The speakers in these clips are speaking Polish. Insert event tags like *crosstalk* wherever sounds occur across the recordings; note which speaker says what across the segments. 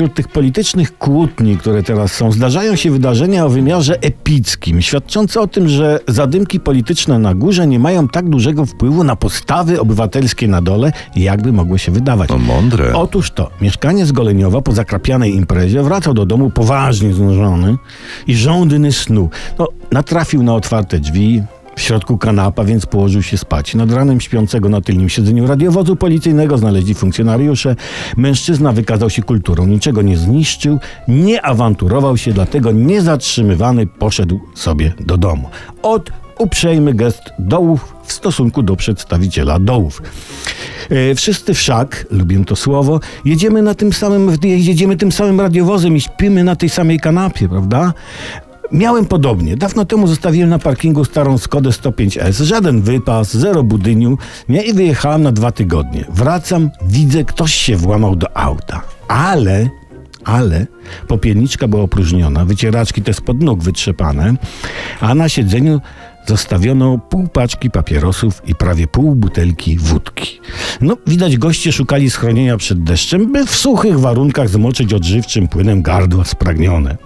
Speaker 1: wśród tych politycznych kłótni, które teraz są, zdarzają się wydarzenia o wymiarze epickim, świadczące o tym, że zadymki polityczne na górze nie mają tak dużego wpływu na postawy obywatelskie na dole, jakby mogło się wydawać.
Speaker 2: No mądre.
Speaker 1: Otóż to, mieszkaniec Goleniowa po zakrapianej imprezie wracał do domu poważnie znużony i żądny snu. No, natrafił na otwarte drzwi, w środku kanapa, więc położył się spać. Nad ranem śpiącego na tylnym siedzeniu radiowozu policyjnego znaleźli funkcjonariusze. Mężczyzna wykazał się kulturą, niczego nie zniszczył, nie awanturował się, dlatego niezatrzymywany poszedł sobie do domu. Od uprzejmy gest dołów w stosunku do przedstawiciela dołów. E, wszyscy wszak, lubię to słowo, jedziemy na tym samym, jedziemy tym samym radiowozem i śpimy na tej samej kanapie, prawda? Miałem podobnie. Dawno temu zostawiłem na parkingu starą Skodę 105S. Żaden wypas, zero budyniu. Nie? I wyjechałem na dwa tygodnie. Wracam, widzę, ktoś się włamał do auta. Ale ale popielniczka była opróżniona, wycieraczki te spod nóg wytrzepane, a na siedzeniu zostawiono pół paczki papierosów i prawie pół butelki wódki. No, widać goście szukali schronienia przed deszczem, by w suchych warunkach zmoczyć odżywczym płynem gardła spragnione.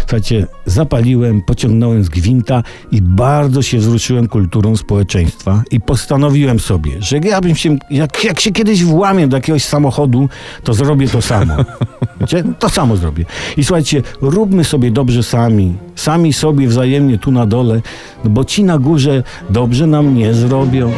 Speaker 1: Słuchajcie, zapaliłem, pociągnąłem z gwinta i bardzo się wzruszyłem kulturą społeczeństwa i postanowiłem sobie, że ja bym się, jak, jak się kiedyś włamię do jakiegoś samochodu, to zrobię to samo. *laughs* Wiecie? To samo zrobię. I słuchajcie, róbmy sobie dobrze sami, sami sobie wzajemnie tu na dole, bo ci na górze dobrze nam nie zrobią.